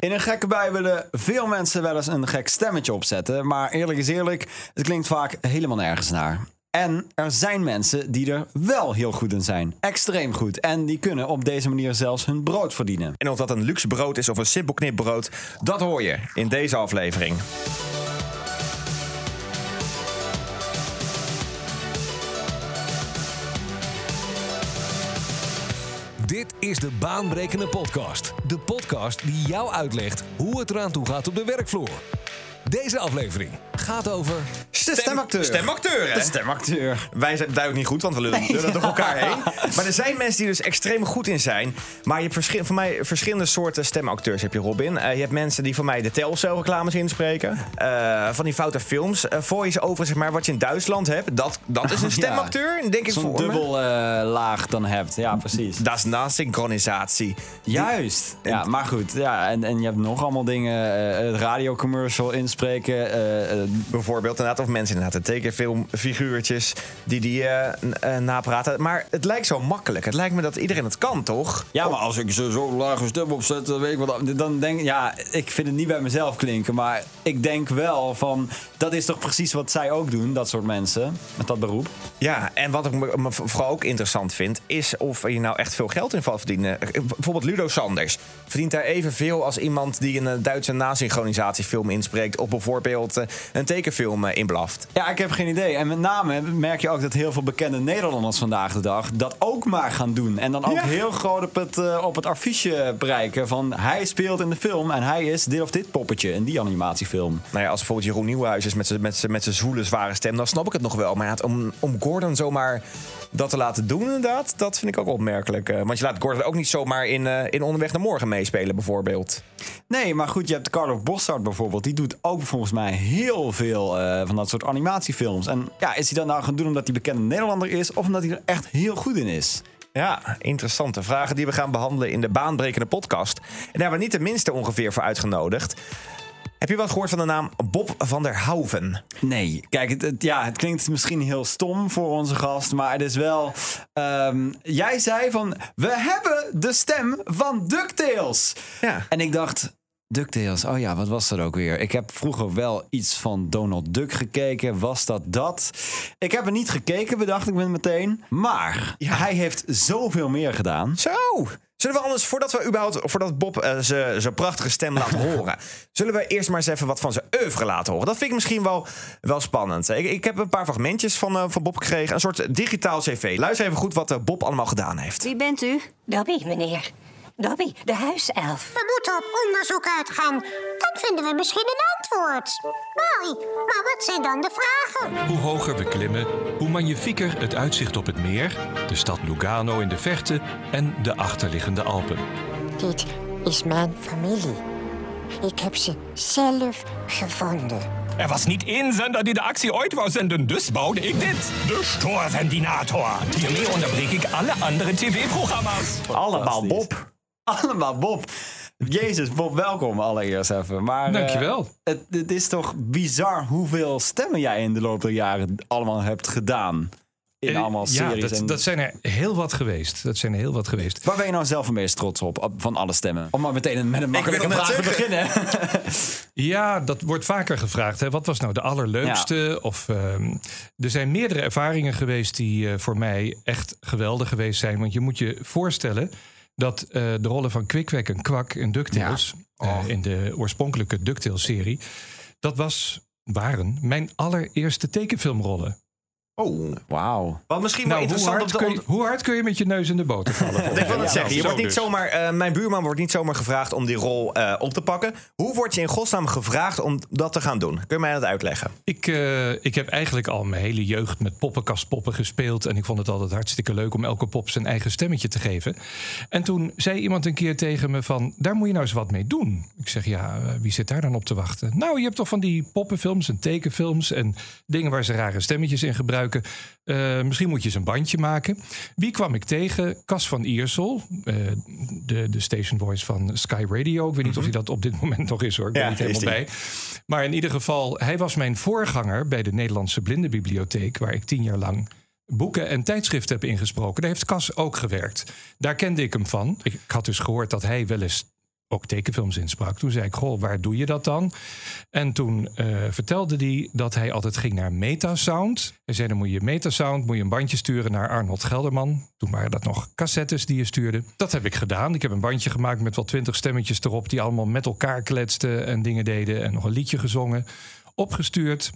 In een gekke bij willen veel mensen wel eens een gek stemmetje opzetten. Maar eerlijk is eerlijk, het klinkt vaak helemaal nergens naar. En er zijn mensen die er wel heel goed in zijn. Extreem goed. En die kunnen op deze manier zelfs hun brood verdienen. En of dat een luxe brood is of een simpel knipbrood, dat hoor je in deze aflevering. Dit is de Baanbrekende Podcast. De podcast die jou uitlegt hoe het eraan toe gaat op de werkvloer. Deze aflevering gaat over. De stemacteur. Stemacteur, hè? De stemacteur. Wij zijn duidelijk niet goed, want we lullen, lullen door elkaar heen. Maar er zijn mensen die er dus extreem goed in zijn. Maar je hebt verschil, voor mij verschillende soorten stemacteurs, heb je Robin. Eh, je hebt mensen die voor mij de Telcel-reclames inspreken. Eh, van die foute films. Uh, voice-over, zeg maar, wat je in Duitsland hebt. Dat, dat is een stemacteur, denk ik Zo'n voor me. dubbel eh, laag dan hebt. Ja, precies. Dat is na synchronisatie. Juist. Ja, maar goed. Ja, en, en je hebt nog allemaal dingen. eh, het radiocommercial inspreken. eh, eh, Bijvoorbeeld inderdaad, of mensen inderdaad de tekenfilmfiguurtjes die die eh, eh, napraten. Maar het lijkt zo makkelijk. Het lijkt me dat iedereen het kan, toch? Ja, maar als ik zo, zo lage stem opzet, dan weet ik wat. Dan denk ja, ik vind het niet bij mezelf klinken. Maar ik denk wel van. Dat is toch precies wat zij ook doen, dat soort mensen. Met dat beroep. Ja, en wat ik me, vooral ook interessant vind, is of je nou echt veel geld in valt verdienen. Eh, Bijvoorbeeld Ludo Sanders verdient daar evenveel als iemand die een eh, Duitse nasynchronisatiefilm inspreekt. Of bijvoorbeeld eh, een tekenfilm eh, inblaft. Ja, ik heb geen idee. En met name merk je ook dat heel veel bekende Nederlanders vandaag de dag dat ook maar gaan doen. En dan ook Ja. heel groot op het, eh, op het affiche bereiken van hij speelt in de film en hij is dit of dit poppetje in die animatiefilm. Nou ja, als bijvoorbeeld Jeroen Nieuwhuis is met zijn met met zijn zwoele, zware stem, dan snap ik het nog wel. Maar ja, om, om Gordon zomaar dat te laten doen, inderdaad, dat vind ik ook opmerkelijk. Want je laat Gordon ook niet zomaar in, in Onderweg naar Morgen meespelen, bijvoorbeeld. Nee, maar goed, je hebt Carlo Bossard bijvoorbeeld. Die doet ook volgens mij heel veel eh, van dat soort animatiefilms. En ja, is hij dat nou gaan doen omdat hij bekende Nederlander is... of omdat hij er echt heel goed in is? Ja, interessante vragen die we gaan behandelen in de baanbrekende podcast. En daar hebben we niet de minste ongeveer voor uitgenodigd. Heb je wat gehoord van de naam Bob van der Houven? Nee, kijk, het, het- ja, het klinkt misschien heel stom voor onze gast, maar het is wel. ehm, jij zei van we hebben de stem van Ducktales. Ja. En ik dacht. DuckTales, oh ja, wat was dat ook weer? Ik heb vroeger wel iets van Donald Duck gekeken. Was dat dat? Ik heb er niet gekeken, bedacht ik me meteen. Maar hij heeft zoveel meer gedaan. Zo. Zullen we anders, voordat we überhaupt, voordat Bob eh, zijn prachtige stem laat horen, zullen we eerst maar eens even wat van zijn oeuvre laten horen? Dat vind ik misschien wel, wel spannend. Ik, ik heb een paar fragmentjes van, eh, van Bob gekregen, een soort digitaal cv. Luister even goed wat eh, Bob allemaal gedaan heeft. Wie bent u? Dobby, meneer. Dobby, de huiself. We moeten op onderzoek uitgaan. Dan vinden we misschien een antwoord. Mooi, maar wat zijn dan de vragen? Hoe hoger we klimmen, hoe magnifieker het uitzicht op het meer, de stad Lugano in de verte en de achterliggende Alpen. Dit is mijn familie. Ik heb ze zelf gevonden. Er was niet één zender die de actie ooit wou zenden, dus bouwde ik dit. De Stoorventilator. Hiermee onderbreek ik alle andere tv-programma's. Allemaal. Bob. Allemaal Bob. Jezus, Bob, welkom allereerst even. Maar, eh, Dankjewel. het, het is toch bizar hoeveel stemmen jij in de loop der jaren allemaal hebt gedaan. In Eh, allemaal ja, series. dat, en... dat zijn er heel wat geweest. Dat zijn er heel wat geweest. Waar ben je nou zelf het meest trots op, op- van alle stemmen? Om maar meteen met een makkelijke vraag te beginnen. Ja, dat wordt vaker gevraagd. Hè. Wat was nou de allerleukste? Of, ehm, er zijn meerdere ervaringen geweest die eh, voor mij echt geweldig geweest zijn. Want je moet je voorstellen dat eh, de rollen van Kwik en Kwak in DuckTales... eh, in de oorspronkelijke DuckTales-serie... dat was, waren mijn allereerste tekenfilmrollen. Oh, Wauw. wat misschien wel Nou, hoe interessant hard, op de kun je, hoe hard kun je met je neus in de boter vallen? Ik wil het Ja, zeggen. Je wordt niet dus. zomaar, eh, mijn buurman wordt niet zomaar gevraagd om die rol eh, op te pakken. Hoe word je in godsnaam gevraagd om dat te gaan doen? Kun je mij dat uitleggen? Ik, eh, ik heb eigenlijk al mijn hele jeugd met poppenkastpoppen gespeeld. En ik vond het altijd hartstikke leuk om elke pop zijn eigen stemmetje te geven. En toen zei iemand een keer tegen me van... daar moet je nou eens wat mee doen. Ik zeg, ja, wie zit daar dan op te wachten? Nou, je hebt toch van die poppenfilms en tekenfilms... en dingen waar ze rare stemmetjes in gebruiken. Eh, misschien moet je eens een bandje maken. Wie kwam ik tegen? Cas van Iersel, eh, de, de station voice van Sky Radio. Ik weet niet of hij dat op dit moment nog is hoor. Ik ben Ja, niet helemaal bij. Maar in ieder geval, hij was mijn voorganger bij de Nederlandse Blindenbibliotheek, waar ik tien jaar lang boeken en tijdschriften heb ingesproken. Daar heeft Cas ook gewerkt. Daar kende ik hem van. Ik had dus gehoord dat hij wel eens ook tekenfilms insprak. Toen zei ik, goh, waar doe je dat dan? En toen eh, vertelde hij dat hij altijd ging naar Metasound. Hij zei, dan moet je Metasound, moet je een bandje sturen naar Arnold Gelderman. Toen waren dat nog cassettes die je stuurde. Dat heb ik gedaan. Ik heb een bandje gemaakt met wel twintig stemmetjes erop... die allemaal met elkaar kletsten en dingen deden... en nog een liedje gezongen. Opgestuurd.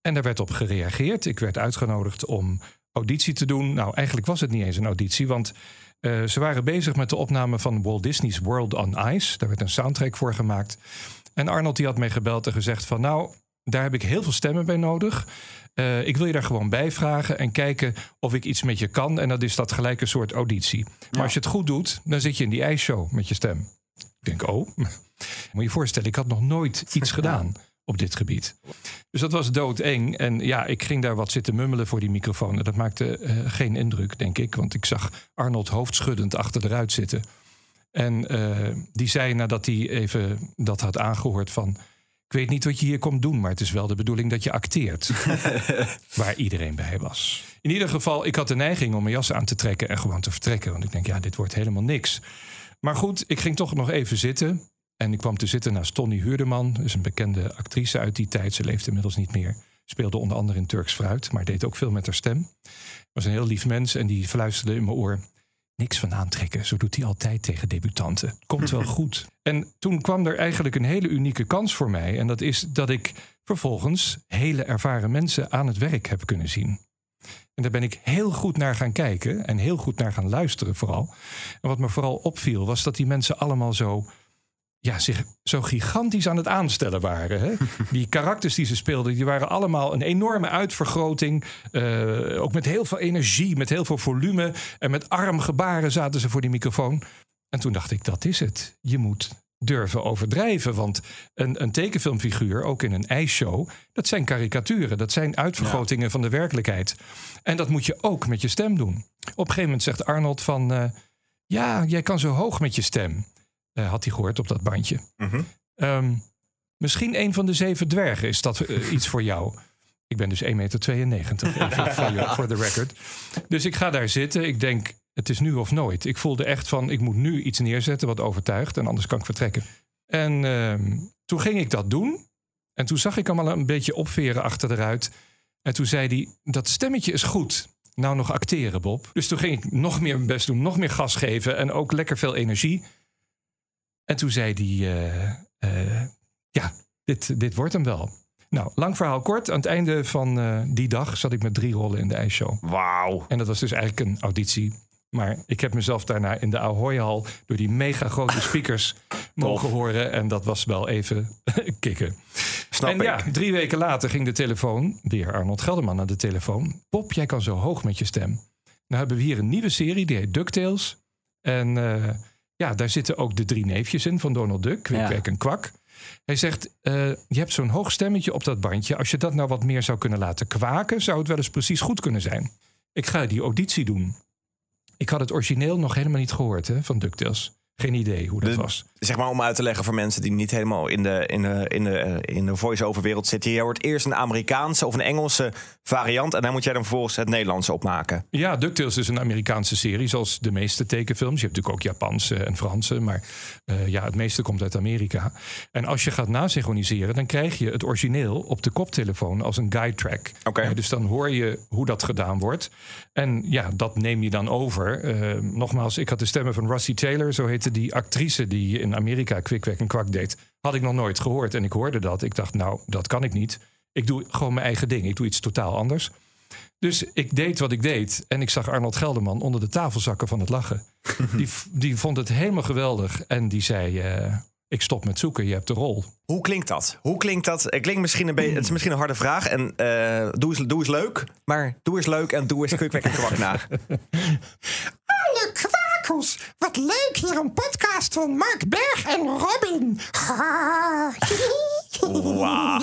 En daar werd op gereageerd. Ik werd uitgenodigd om auditie te doen. Nou, eigenlijk was het niet eens een auditie, want eh, ze waren bezig met de opname van Walt Disney's World on Ice. Daar werd een soundtrack voor gemaakt. En Arnold die had mij gebeld en gezegd van nou, daar heb ik heel veel stemmen bij nodig. Eh, ik wil je daar gewoon bij vragen en kijken of ik iets met je kan. En dat is dat gelijk een soort auditie. Maar als je het goed doet, dan zit je in die ijsshow met je stem. Ik denk, oh, moet je je voorstellen, ik had nog nooit iets gedaan op dit gebied. Dus dat was doodeng. En ja, ik ging daar wat zitten mummelen voor die microfoon. En dat maakte eh, geen indruk, denk ik. Want ik zag Arnold hoofdschuddend achter de ruit zitten. En eh, die zei nadat hij even dat had aangehoord van... Ik weet niet wat je hier komt doen, maar het is wel de bedoeling dat je acteert. Waar iedereen bij was. In ieder geval, ik had de neiging om mijn jas aan te trekken en gewoon te vertrekken. Want ik denk, ja, dit wordt helemaal niks. Maar goed, ik ging toch nog even zitten. En ik kwam te zitten naast Tony Huurdeman. Dus een bekende actrice uit die tijd. Ze leeft inmiddels niet meer. Speelde onder andere in Turks Fruit, maar deed ook veel met haar stem. Was een heel lief mens en die fluisterde in mijn oor. Niks van aantrekken, zo doet hij altijd tegen debutanten. Komt wel goed. En toen kwam er eigenlijk een hele unieke kans voor mij. En dat is dat ik vervolgens hele ervaren mensen aan het werk heb kunnen zien. En daar ben ik heel goed naar gaan kijken en heel goed naar gaan luisteren vooral. En wat me vooral opviel was dat die mensen allemaal zo ja, zich zo gigantisch aan het aanstellen waren. Hè? Die karakters die ze speelden, die waren allemaal een enorme uitvergroting. Eh, ook met heel veel energie, met heel veel volume. En met armgebaren zaten ze voor die microfoon. En toen dacht ik, dat is het. Je moet durven overdrijven. Want een, een tekenfilmfiguur, ook in een ijsshow... dat zijn karikaturen, dat zijn uitvergrotingen van de werkelijkheid. En dat moet je ook met je stem doen. Op een gegeven moment zegt Arnold van... eh, ja, jij kan zo hoog met je stem. Eh, had hij gehoord op dat bandje. Ehm, misschien een van de zeven dwergen is dat eh, iets voor jou. Ik ben dus 1,92 meter, voor de record. Dus ik ga daar zitten. Ik denk, het is nu of nooit. Ik voelde echt van, ik moet nu iets neerzetten wat overtuigt. En anders kan ik vertrekken. En ehm, toen ging ik dat doen. En toen zag ik hem al een beetje opveren achter de ruit. En toen zei hij, dat stemmetje is goed. Nou nog acteren, Bob. Dus toen ging ik nog meer mijn best doen, nog meer gas geven. En ook lekker veel energie. En toen zei hij, eh, eh, ja, dit, dit wordt hem wel. Nou, lang verhaal kort. Aan het einde van eh, die dag zat ik met drie rollen in de ijsshow. Wauw. En dat was dus eigenlijk een auditie. Maar ik heb mezelf daarna in de Ahoy-hal door die mega grote speakers mogen horen. En dat was wel even kicken. Snap en ik. ja, drie weken later ging de telefoon, weer Arnold Gelderman aan de telefoon. Pop, jij kan zo hoog met je stem. Nou hebben we hier een nieuwe serie, die heet DuckTales. En ja, daar zitten ook de drie neefjes in van Donald Duck, Kwik, Ja. En Kwak. Hij zegt, eh, je hebt zo'n hoog stemmetje op dat bandje. Als je dat nou wat meer zou kunnen laten kwaken, zou het wel eens precies goed kunnen zijn. Ik ga die auditie doen. Ik had het origineel nog helemaal niet gehoord hè, van DuckTales. Geen idee hoe dat De- was. Zeg maar om uit te leggen voor mensen die niet helemaal in de, in de, in de, eh, in de voice-over wereld zitten. Je hoort eerst een Amerikaanse of een Engelse variant. En dan moet jij dan vervolgens het Nederlandse opmaken. Ja, DuckTales is een Amerikaanse serie, zoals de meeste tekenfilms. Je hebt natuurlijk ook Japanse en Franse, maar eh, ja, het meeste komt uit Amerika. En als je gaat nasynchroniseren, dan krijg je het origineel op de koptelefoon als een guide track. Oké. Eh, dus dan hoor je hoe dat gedaan wordt. En ja, dat neem je dan over. Nogmaals, ik had de stemmen van Rusty Taylor, zo heette die actrice die in Amerika Kwik, Kwek en Kwak deed. Had ik nog nooit gehoord en ik hoorde dat. Ik dacht, nou, dat kan ik niet. Ik doe gewoon mijn eigen ding. Ik doe iets totaal anders. Dus ik deed wat ik deed. En ik zag Arnold Gelderman onder de tafel zakken van het lachen. Die, die vond het helemaal geweldig. En die zei, eh, ik stop met zoeken, je hebt de rol. Hoe klinkt dat? Hoe klinkt dat? Het klinkt misschien een beetje. Het is misschien een harde vraag. En eh, doe, eens, doe eens leuk. Maar doe eens leuk en doe eens kwik en kwak na. Alle wat leuk hier een podcast van Mark Berg en Robin. Wauw.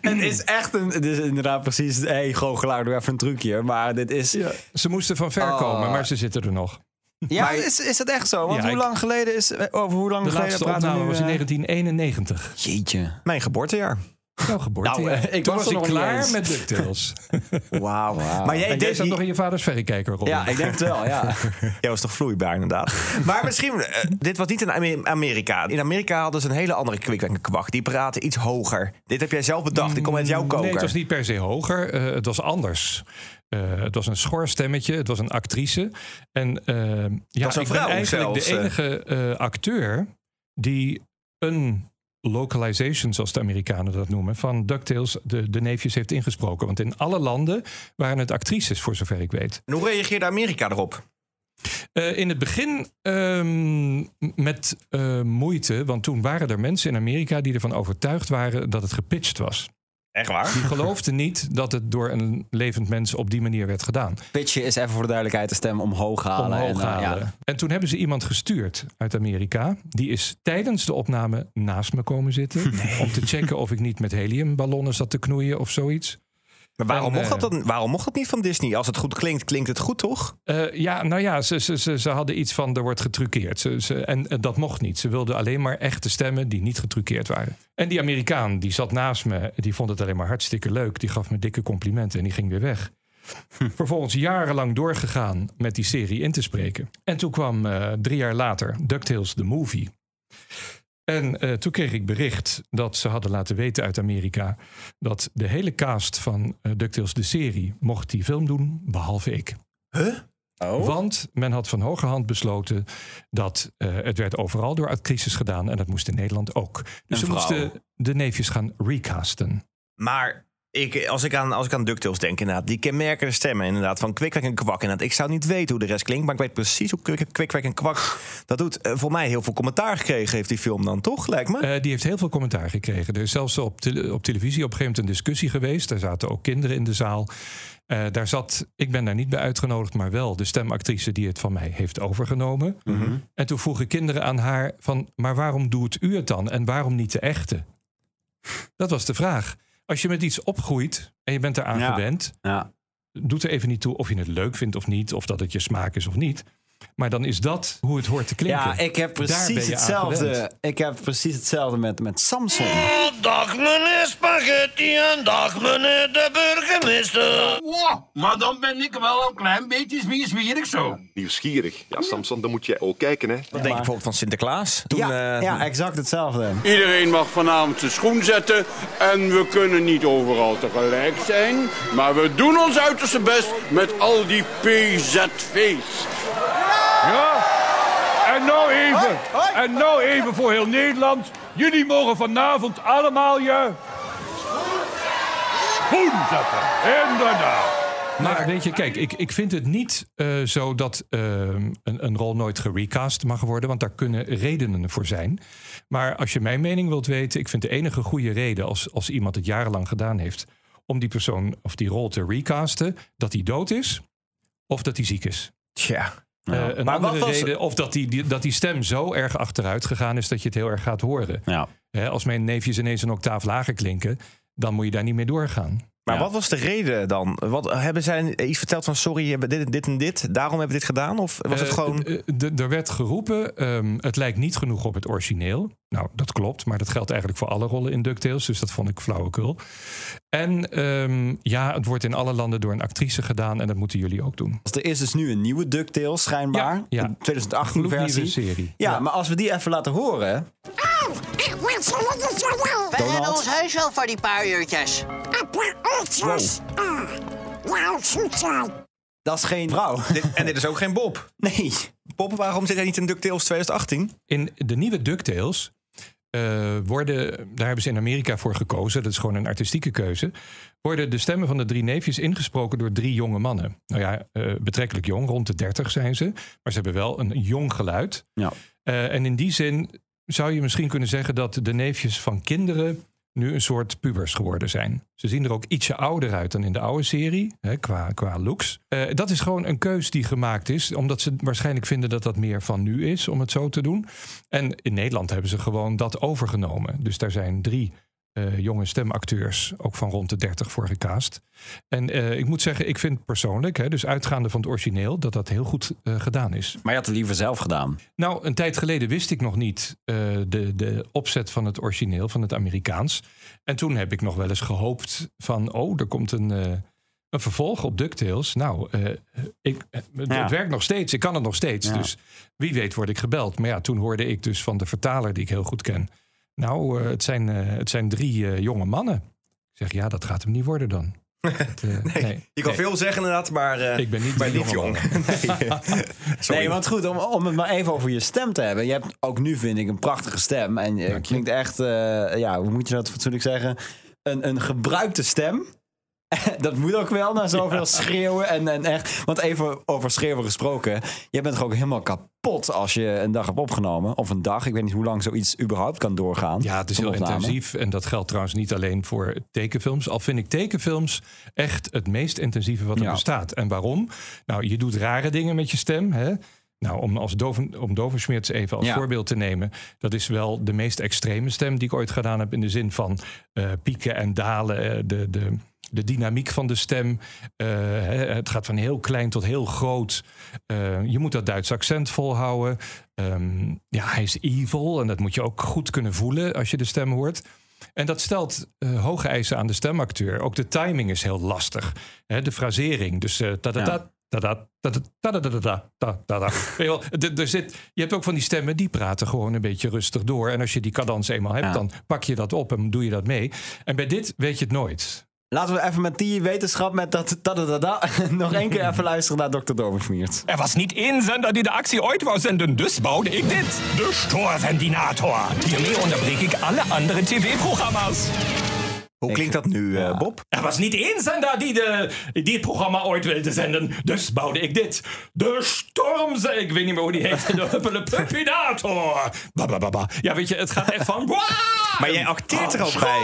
Het is echt een. Het is inderdaad precies. Hé, hey, goochelaar, doe even een trucje. Maar dit is. Ja, Ze moesten van ver Oh. komen, maar ze zitten er nog. is, is dat echt zo? Want Ja, hoe lang geleden is. Over hoe lang De geleden laatste praten we opname was in eh? 1991. Jeetje. Mijn geboortejaar. Jouw geboorte. Nou, eh, ik Toen was was ik klaar met DuckTales. Wauw, wauw. Maar jij, deed zat nog in je vaders verrekijker, Robin. Ja, ik denk het wel, ja. Jij was toch vloeibaar, inderdaad. maar misschien, eh, dit was niet in Ame- Amerika. In Amerika hadden ze een hele andere kwak. Die praten iets hoger. Dit heb jij zelf bedacht. Ik kom uit jouw koker. Nee, het was niet per se hoger. Eh, het was anders. Het was een schor stemmetje. Het was een actrice. En ja, ik ben eigenlijk zelfs, de enige acteur die een localization, zoals de Amerikanen dat noemen, van DuckTales de, de neefjes heeft ingesproken. Want in alle landen waren het actrices, voor zover ik weet. En hoe reageerde Amerika erop? Eh, in het begin ehm, met eh, moeite, want toen waren er mensen in Amerika die ervan overtuigd waren dat het gepitcht was. Echt waar? Die geloofden niet dat het door een levend mens op die manier werd gedaan. Pitchen is even voor de duidelijkheid de stem omhoog halen. Omhoog en, eh, halen. ja. En toen hebben ze iemand gestuurd uit Amerika. Die is tijdens de opname naast me komen zitten. Om te checken of ik niet met heliumballonnen zat te knoeien of zoiets. Maar waarom, En, mocht eh, dat dan, waarom mocht dat niet van Disney? Als het goed klinkt, klinkt het goed, toch? Eh, ja, nou ja, ze, ze, ze, ze hadden iets van er wordt getruckeerd. Ze, ze, en eh, dat mocht niet. Ze wilden alleen maar echte stemmen die niet getruckeerd waren. En die Amerikaan die zat naast me, die vond het alleen maar hartstikke leuk. Die gaf me dikke complimenten en die ging weer weg. Vervolgens jarenlang doorgegaan met die serie in te spreken. En toen kwam eh, drie jaar later DuckTales The Movie. En eh, toen kreeg ik bericht dat ze hadden laten weten uit Amerika... dat de hele cast van eh, DuckTales de serie mocht die film doen, behalve ik. Oh. Want men had van hoge hand besloten dat eh, het werd overal door actrices gedaan en dat moest in Nederland ook. Dus ze moesten de neefjes gaan recasten. Maar ik, als, ik aan, als ik aan DuckTales denk, inderdaad, die kenmerkende stemmen inderdaad, van Kwikwek en Kwak. Inderdaad. Ik zou niet weten hoe de rest klinkt, maar ik weet precies hoe Kwik- Kwikwek en Kwak dat doet. Eh, voor mij heel veel commentaar gekregen heeft die film dan, toch? Lijkt me. Eh, die heeft heel veel commentaar gekregen. Er is zelfs op, op televisie op een gegeven moment een discussie geweest. Daar zaten ook kinderen in de zaal. Eh, daar zat, ik ben daar niet bij uitgenodigd, maar wel de stemactrice die het van mij heeft overgenomen. En toen vroegen kinderen aan haar van, maar waarom doet u het dan? En waarom niet de echte? Dat was de vraag. Als je met iets opgroeit en je bent eraan Ja. gewend, Ja. doet er even niet toe of je het leuk vindt of niet, of dat het je smaak is of niet. Maar dan is dat hoe het hoort te klinken. Ja, ik heb precies je hetzelfde. Ik heb precies hetzelfde met, met Samson. Dag meneer Spaghetti en dag meneer de burgemeester. Wow, maar dan ben ik wel een klein beetje zwierig zo. Nieuwsgierig. Ja, Samson, dan moet jij ook kijken, hè. dat denk ik bijvoorbeeld van Sinterklaas. Toen, ja, eh, ja, exact hetzelfde. Iedereen mag vanavond zijn schoen zetten. En we kunnen niet overal tegelijk zijn. Maar we doen ons uiterste best met al die PZV's. Ja? En nou even, en nou even voor heel Nederland. Jullie mogen vanavond allemaal je schoen zetten. Inderdaad. Maar weet je, kijk, ik, ik vind het niet eh, zo dat eh, een, een rol nooit gerecast mag worden, want daar kunnen redenen voor zijn. Maar als je mijn mening wilt weten, ik vind de enige goede reden als, als iemand het jarenlang gedaan heeft om die persoon of die rol te recasten, dat hij dood is of dat hij ziek is. Tja. Eh, een Maar wat andere was- reden, of dat die, die, dat die stem zo erg achteruit gegaan is dat je het heel erg gaat horen. Ja. Hè, als mijn neefjes ineens een octaaf lager klinken, dan moet je daar niet mee doorgaan. Maar Ja. wat was de reden dan? Wat, hebben zij iets verteld van sorry, hebt dit, dit en dit, daarom hebben we dit gedaan? Of was het Eh, gewoon... eh, Er werd geroepen, ehm, het lijkt niet genoeg op het origineel. Nou, dat klopt, maar dat geldt eigenlijk voor alle rollen in DuckTales. Dus dat vond ik flauwekul. En ehm, ja, het wordt in alle landen door een actrice gedaan. En dat moeten jullie ook doen. Er is dus nu een nieuwe DuckTales schijnbaar. Ja, ja. De 2018 Gloednieuwe versie. serie. Ja, maar als we die even laten horen. We hebben ons huis wel voor die paar uurtjes. Dat is geen vrouw. En dit is ook geen Bob. Nee. Bob, waarom zit hij niet in DuckTales 2018? In de nieuwe DuckTales eh, worden, daar hebben ze in Amerika voor gekozen. Dat is gewoon een artistieke keuze. Worden de stemmen van de drie neefjes ingesproken door drie jonge mannen. Nou ja, eh, betrekkelijk jong, rond de 30 zijn ze. Maar ze hebben wel een jong geluid. Ja. Eh, en in die zin zou je misschien kunnen zeggen dat de neefjes van kinderen nu een soort pubers geworden zijn. Ze zien er ook ietsje ouder uit dan in de oude serie, hè, qua, qua looks. Eh, dat is gewoon een keus die gemaakt is, omdat ze waarschijnlijk vinden dat dat meer van nu is, om het zo te doen. En in Nederland hebben ze gewoon dat overgenomen. Dus daar zijn drie eh, jonge stemacteurs, ook van rond de 30 voor gecast. En eh, ik moet zeggen, ik vind persoonlijk, hè, dus uitgaande van het origineel, dat dat heel goed eh, gedaan is. Maar je had het liever zelf gedaan. Nou, een tijd geleden wist ik nog niet de, de opzet van het origineel, van het Amerikaans. En toen heb ik nog wel eens gehoopt van, oh, er komt een, een vervolg op DuckTales. Nou, ik, het Ja. werkt nog steeds, ik kan het nog steeds. Ja. Dus wie weet word ik gebeld. Maar ja, toen hoorde ik dus van de vertaler die ik heel goed ken. Nou, eh, het, zijn, eh, het zijn drie eh, jonge mannen. Ik zeg, ja, dat gaat hem niet worden dan. Dat, nee, Je kan nee. veel zeggen inderdaad, maar, eh, Ik ben niet maar jong. nee. Want goed, om, om het maar even over je stem te hebben. Je hebt ook nu, vind ik, een prachtige stem. En je klinkt echt, eh, ja, hoe moet je dat fatsoenlijk zeggen? Een, een gebruikte stem. Dat moet ook wel na zoveel schreeuwen. En, en echt, want even over schreeuwen gesproken. Je bent toch ook helemaal kapot als je een dag hebt opgenomen. Of een dag. Ik weet niet hoe lang zoiets überhaupt kan doorgaan. Ja, het is heel opname. intensief. En dat geldt trouwens niet alleen voor tekenfilms. Al vind ik tekenfilms echt het meest intensieve wat er Ja. bestaat. En waarom? Nou, je doet rare dingen met je stem. Hè? Nou, om, als Doven, om even als Ja. voorbeeld te nemen. Dat is wel de meest extreme stem die ik ooit gedaan heb. In de zin van eh, pieken en dalen. eh, de, de, de dynamiek van de stem. Eh, het gaat van heel klein tot heel groot. Eh, je moet dat Duits accent volhouden. Ehm, ja, hij is evil. En dat moet je ook goed kunnen voelen als je de stem hoort. En dat stelt eh, hoge eisen aan de stemacteur. Ook de timing is heel lastig. Hè, de frasering. Dus ta-da-da, je er- er zit, je hebt ook van die stemmen die praten gewoon een beetje rustig door. En als je die cadans eenmaal hebt, Ja. dan pak je dat op en doe je dat mee. En bij dit weet je het nooit. Laten we even met die wetenschap, met dat da nog één keer even luisteren naar Dr. Dovenschmiert. Er was niet één zender die de actie ooit wou zenden, dus bouwde ik dit. De Stoorventilator. Hiermee onderbreek ik alle andere tv-programma's. Hoe klinkt dat nu, eh, Bob? Er was niet één zender die, de, die het programma ooit wilde zenden, dus bouwde ik dit. De Storm... Ik weet niet meer hoe die heet. De Huppelepuppinator. Ja, weet je, het gaat echt van... Maar jij acteert er ook bij.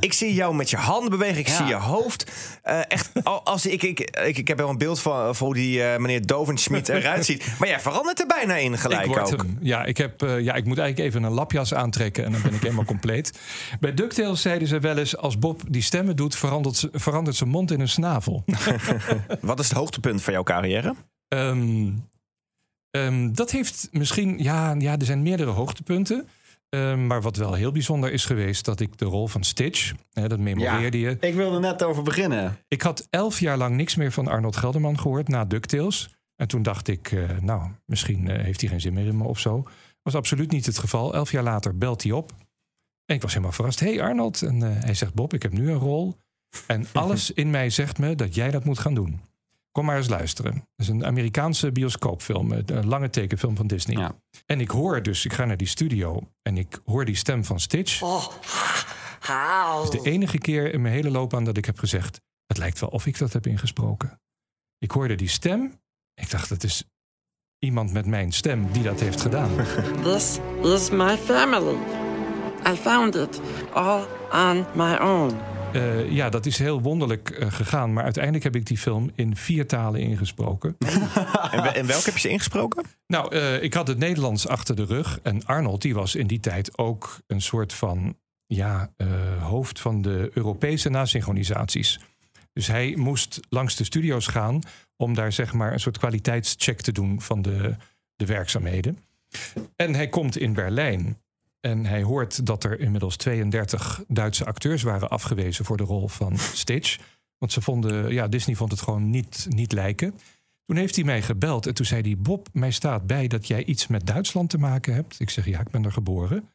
Ik zie jou met je handen bewegen, ik Ja. zie je hoofd. Eh, echt, al- als ik, ik, ik, ik heb wel een beeld van, van hoe die eh, meneer Dovenschmidt eruit ziet. Maar jij verandert er bijna in gelijk ik word ook. Ja, ik, heb, ja, ik moet eigenlijk even een lapjas aantrekken en dan ben ik helemaal compleet. Bij DuckTales zeiden ze wel eens, als Bob die stemmen doet, verandert, verandert zijn mond in een snavel. Wat is het hoogtepunt van jouw carrière? Ehm, ehm, dat heeft misschien, ja, ja, er zijn meerdere hoogtepunten. Ehm, maar wat wel heel bijzonder is geweest, dat ik de rol van Stitch, hè, dat memoreerde je. Ik wilde net over beginnen. Ik had elf jaar lang niks meer van Arnold Gelderman gehoord na DuckTales. En toen dacht ik, eh, nou, misschien eh, heeft hij geen zin meer in me of zo. Was absoluut niet het geval. Elf jaar later belt hij op. En ik was helemaal verrast. hey Arnold. En eh, hij zegt, Bob, ik heb nu een rol. En alles in mij zegt me dat jij dat moet gaan doen. Kom maar eens luisteren. Het is een Amerikaanse bioscoopfilm. eh, Een lange tekenfilm van Disney. En ik hoor dus, ik ga naar die studio. En ik hoor die stem van Stitch. Het is de enige keer in mijn hele loopbaan dat ik heb gezegd... het lijkt wel of ik dat heb ingesproken. Ik hoorde die stem. Ik dacht, het is iemand met mijn stem die dat heeft gedaan. This is my family. I found it all on my own. Eh, ja, dat is heel wonderlijk eh, gegaan. Maar uiteindelijk heb ik die film in vier talen ingesproken. En, we- en welke heb je ze ingesproken? Nou, eh, ik had het Nederlands achter de rug. En Arnold, die was in die tijd ook een soort van ja, eh, hoofd van de Europese nasynchronisaties. Dus hij moest langs de studio's gaan om daar zeg maar een soort kwaliteitscheck te doen van de, de werkzaamheden. En hij komt in Berlijn en hij hoort dat er inmiddels 32 Duitse acteurs waren afgewezen voor de rol van Stitch. Want ze vonden, ja, Disney vond het gewoon niet, niet lijken. Toen heeft hij mij gebeld en toen zei hij: Bob, mij staat bij dat jij iets met Duitsland te maken hebt. Ik zeg: Ja, ik ben er geboren.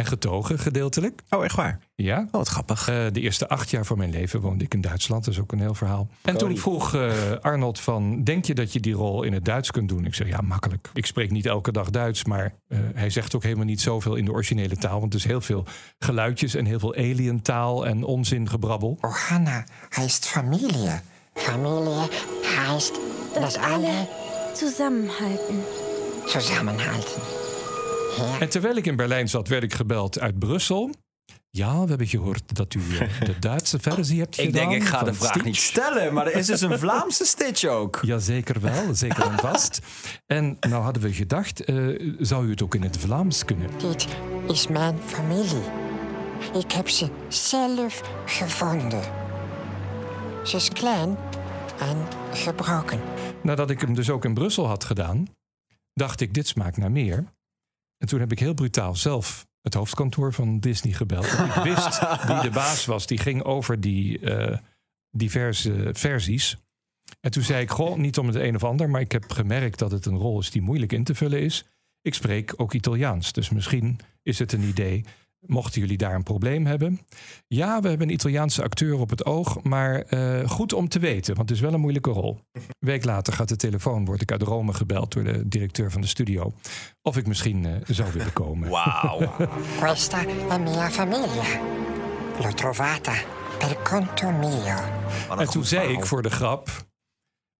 En getogen, gedeeltelijk. Oh, echt waar? Ja. Oh, wat grappig. de eerste acht jaar van mijn leven woonde ik in Duitsland. Dat is ook een heel verhaal. En toen vroeg eh, Arnold van... denk je dat je die rol in het Duits kunt doen? Ik zeg, ja, makkelijk. Ik spreek niet elke dag Duits, maar eh, hij zegt ook helemaal niet zoveel in de originele taal. Want er is heel veel geluidjes en heel veel alien taal en onzingebrabbel. Ohana heißt Familie. Familie heißt, dass alle zusammenhalten. zusammenhalten. En terwijl ik in Berlijn zat, werd ik gebeld uit Brussel. Ja, we hebben gehoord dat u eh, de Duitse versie hebt Ik gedaan. denk, ik ga de vraag Stitch. niet stellen, maar er is dus een Vlaamse Stitch ook. Jazeker wel, zeker en vast. En nou hadden we gedacht, eh, zou u het ook in het Vlaams kunnen? Dit is mijn familie. Ik heb ze zelf gevonden. Ze is klein en gebroken. Nadat ik hem dus ook in Brussel had gedaan, dacht ik, dit smaakt naar meer. En toen heb ik heel brutaal zelf het hoofdkantoor van Disney gebeld. Ik wist wie de baas was. Die ging over die eh, diverse versies. En toen zei ik, goh, niet om het een of ander... maar ik heb gemerkt dat het een rol is die moeilijk in te vullen is. Ik spreek ook Italiaans, dus misschien is het een idee... Mochten jullie daar een probleem hebben? Ja, we hebben een Italiaanse acteur op het oog, maar eh, goed om te weten, want het is wel een moeilijke rol. Een week later gaat de telefoon, word ik uit Rome gebeld door de directeur van de studio. Of ik misschien eh, zou willen komen. Wauw. Questa è mia famiglia. L'ho trovata per conto mio. En toen zei ik voor de grap.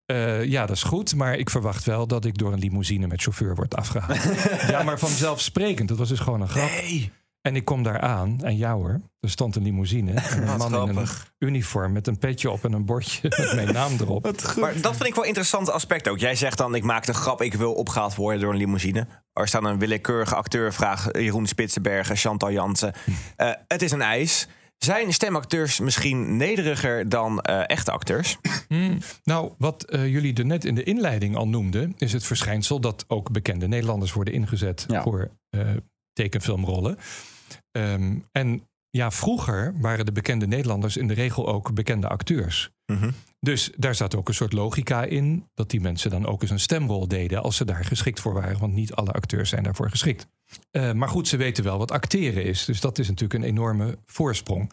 eh, ja, dat is goed, maar ik verwacht wel dat ik door een limousine met chauffeur word afgehaald. ja, maar vanzelfsprekend. Dat was dus gewoon een grap. En ik kom daar aan en ja hoor, er stond een limousine. En een man in een uniform met een petje op en een bordje met mijn naam erop. Maar dat vind ik wel een interessant aspect ook. Jij zegt dan, ik maak de grap, ik wil opgehaald worden door een limousine. Er staat een willekeurige acteur, vraag Jeroen Spitsenbergen, Chantal Jansen. Eh, het is een eis. Zijn stemacteurs misschien nederiger dan eh, echte acteurs? Hmm, nou, wat eh, jullie er net in de inleiding al noemden, is het verschijnsel dat ook bekende Nederlanders worden ingezet voor eh, tekenfilmrollen. Ehm, en ja, vroeger waren de bekende Nederlanders in de regel ook bekende acteurs. Dus daar zat ook een soort logica in dat die mensen dan ook eens een stemrol deden als ze daar geschikt voor waren, want niet alle acteurs zijn daarvoor geschikt. Eh, maar goed, ze weten wel wat acteren is. Dus dat is natuurlijk een enorme voorsprong.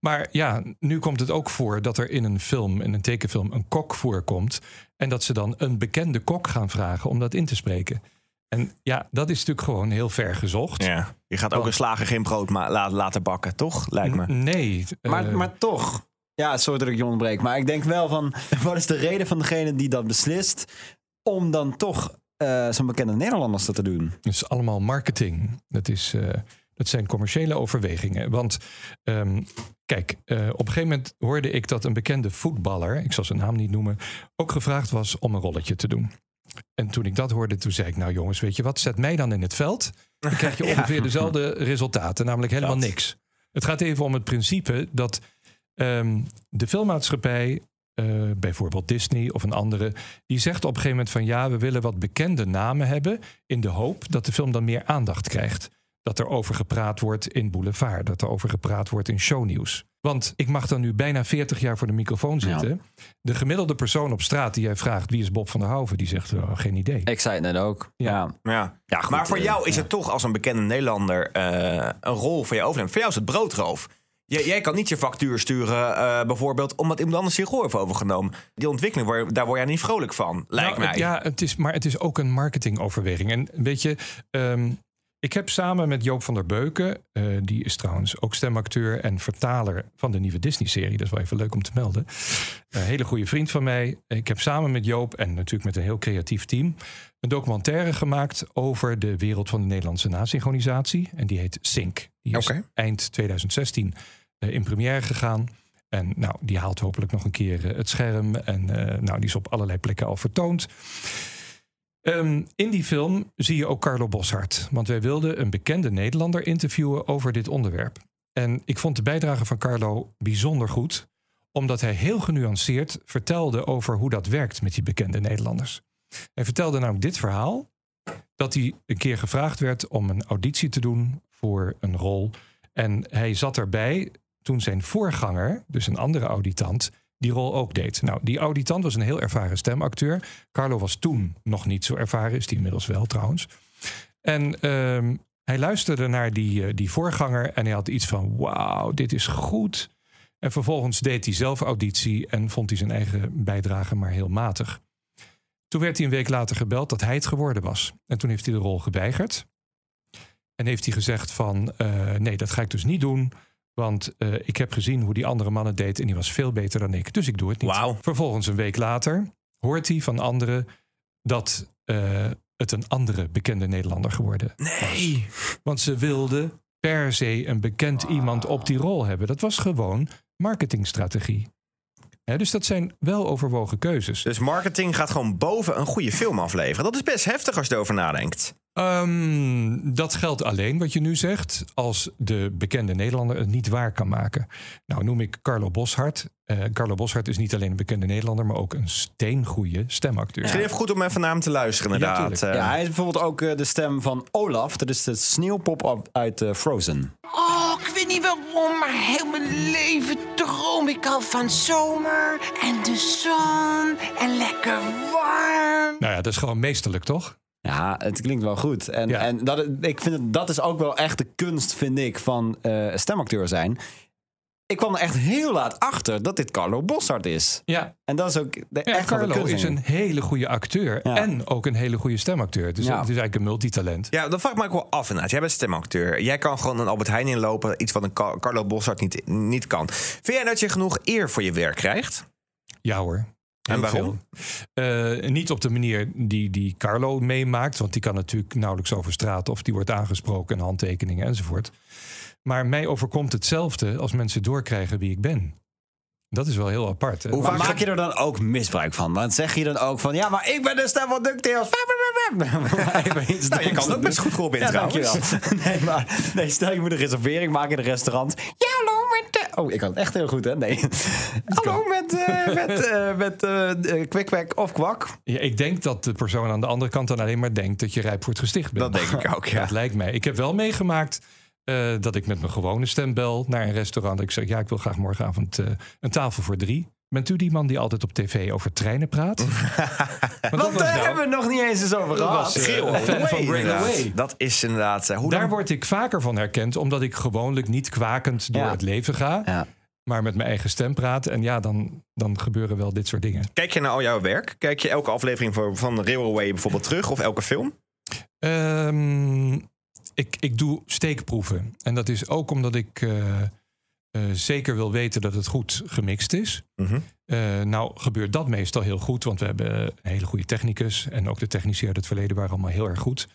Maar ja, nu komt het ook voor dat er in een film, in een tekenfilm, een kok voorkomt. En dat ze dan een bekende kok gaan vragen om dat in te spreken. En ja, dat is natuurlijk gewoon heel ver gezocht. Ja. Je gaat ook een slager geen brood la- laten bakken, toch? Lijkt me. Nee. Maar, eh, maar toch. Ja, sorry dat ik je onderbreek. Maar ik denk wel van... Wat is de reden van degene die dat beslist... om dan toch eh, zo'n bekende Nederlanders dat te doen? Het is allemaal marketing. Dat, is, eh, dat zijn commerciële overwegingen. Want ehm, kijk, eh, op een gegeven moment hoorde ik dat een bekende voetballer, ik zal zijn naam niet noemen, ook gevraagd was om een rolletje te doen. En toen ik dat hoorde, toen zei ik, nou jongens, weet je wat, zet mij dan in het veld. Dan krijg je Ja. ongeveer dezelfde resultaten, namelijk helemaal niks. Het gaat even om het principe dat ehm, de filmmaatschappij, eh, bijvoorbeeld Disney of een andere, die zegt op een gegeven moment van ja, we willen wat bekende namen hebben in de hoop dat de film dan meer aandacht krijgt. Dat er over gepraat wordt in Boulevard, dat er over gepraat wordt in shownieuws. Want ik mag dan nu bijna 40 jaar voor de microfoon zitten. De gemiddelde persoon op straat die jij vraagt wie is Bob van der Hoven, die zegt oh, geen idee. Ik zei het net ook. Ja. Ja. goed, maar voor eh, jou is ja. het toch als een bekende Nederlander eh, een rol voor je overneemt. Voor jou is het broodroof. Jij, jij kan niet je factuur sturen, eh, bijvoorbeeld, omdat iemand anders je rol heeft overgenomen. Die ontwikkeling, daar word jij niet vrolijk van, lijkt Nou, mij. het- Ja, het is, maar het is ook een marketingoverweging. En weet je, ehm, ik heb samen met Joop van der Beuken, eh, die is trouwens ook stemacteur en vertaler van de nieuwe Disney-serie. Dat is wel even leuk om te melden. Een hele goede vriend van mij. Ik heb samen met Joop en natuurlijk met een heel creatief team een documentaire gemaakt over de wereld van de Nederlandse nasynchronisatie. En die heet Sync. Die is eind 2016 eh, in première gegaan. En nou, die haalt hopelijk nog een keer eh, het scherm. En nou, die is op allerlei plekken al vertoond. Ehm, in die film zie je ook Carlo Boshart. Want wij wilden een bekende Nederlander interviewen over dit onderwerp. En ik vond de bijdrage van Carlo bijzonder goed. Omdat hij heel genuanceerd vertelde over hoe dat werkt met die bekende Nederlanders. Hij vertelde namelijk dit verhaal. Dat hij een keer gevraagd werd om een auditie te doen voor een rol. En hij zat erbij toen zijn voorganger, dus een andere auditant, die rol ook deed. Nou, die auditant was een heel ervaren stemacteur. Carlo was toen nog niet zo ervaren, is die inmiddels wel trouwens. En ehm, hij luisterde naar die, eh, die voorganger en hij had iets van: wauw, dit is goed. En vervolgens deed hij zelf auditie en vond hij zijn eigen bijdrage maar heel matig. Toen werd hij een week later gebeld dat hij het geworden was. En toen heeft hij de rol geweigerd. En heeft hij gezegd van eh, nee, dat ga ik dus niet doen. Want eh, ik heb gezien hoe die andere man het deed en die was veel beter dan ik. Dus ik doe het niet. Vervolgens een week later hoort hij van anderen dat eh, het een andere bekende Nederlander geworden Nee. Want ze wilden per se een bekend iemand op die rol hebben. Dat was gewoon marketingstrategie. Dus dat zijn wel overwogen keuzes. Dus marketing gaat gewoon boven een goede film afleveren. Dat is best heftig als je erover nadenkt. Ehm, dat geldt alleen wat je nu zegt, als de bekende Nederlander het niet waar kan maken. Nou noem ik Carlo Boshart. Eh, Carlo Boshart is niet alleen een bekende Nederlander, maar ook een steengoeie stemacteur. Misschien even goed om even naar hem te luisteren, inderdaad. tuurlijk. Eh, Ja, hij is bijvoorbeeld ook eh, de stem van Olaf. Dat is de sneeuwpop uit Frozen. Oh, ik weet niet waarom, maar heel mijn leven droom ik al van zomer en de zon en lekker warm. Nou ja, dat is gewoon meesterlijk, toch? Ja, het klinkt wel goed. En, en dat, ik vind het, dat is ook wel echt de kunst, vind ik, van eh, stemacteur zijn. Ik kwam er echt heel laat achter dat dit Carlo Bossard is. Ja. En dat is ook de, Ja, echt de Carlo is een hele goede acteur en ook een hele goede stemacteur. Dus Ja. het is eigenlijk een multitalent. Ja, dat vraag ik me ook wel af inderdaad. Jij bent stemacteur. Jij kan gewoon een Albert Heijn inlopen. Iets wat een Car- Carlo Bossart niet, niet kan. Vind jij dat je genoeg eer voor je werk krijgt? Ja hoor. En waarom? Eh, niet op de manier die, die Carlo meemaakt. Want die kan natuurlijk nauwelijks over straat. Of die wordt aangesproken en handtekeningen enzovoort. Maar mij overkomt hetzelfde als mensen doorkrijgen wie ik ben. Dat is wel heel apart. Hoe Maar- maak je er dan ook misbruik van? Want zeg je dan ook van, ja, maar ik ben de stem van DuckTales. Nou, je kan het ook best goed ja, trouwens. dankjewel. Nee, maar nee, stel je moet een reservering maken in een restaurant. Ja, hallo met... de- Oh, ik kan het echt heel goed, hè? Nee. hallo met, eh met, eh met eh, kwik, of kwak. Ja, ik denk dat de persoon aan de andere kant dan alleen maar denkt dat je rijp voor het gesticht bent. Dat denk ik ook, ja. Dat lijkt mij. Ik heb wel meegemaakt eh, dat ik met mijn gewone stem bel naar een restaurant. Ik zeg, ja, ik wil graag morgenavond eh, een tafel voor drie. Bent u die man die altijd op tv over treinen praat? Want daar hebben we het nog niet eens eens over gehad. was, eh, fan van. Dat is inderdaad... eh, hoe Daar dan- word ik vaker van herkend, omdat ik gewoonlijk niet kwakend door Ja. het leven ga. Maar met mijn eigen stem praat. En ja, dan, dan gebeuren wel dit soort dingen. Kijk je naar al jouw werk? Kijk je elke aflevering van, van Railway bijvoorbeeld terug? Of elke film? Ehm, ik, ik doe steekproeven. En dat is ook omdat ik eh, eh, zeker wil weten dat het goed gemixt is. Eh, nou gebeurt dat meestal heel goed, want we hebben een hele goede technicus. En ook de technici uit het verleden waren allemaal heel erg goed.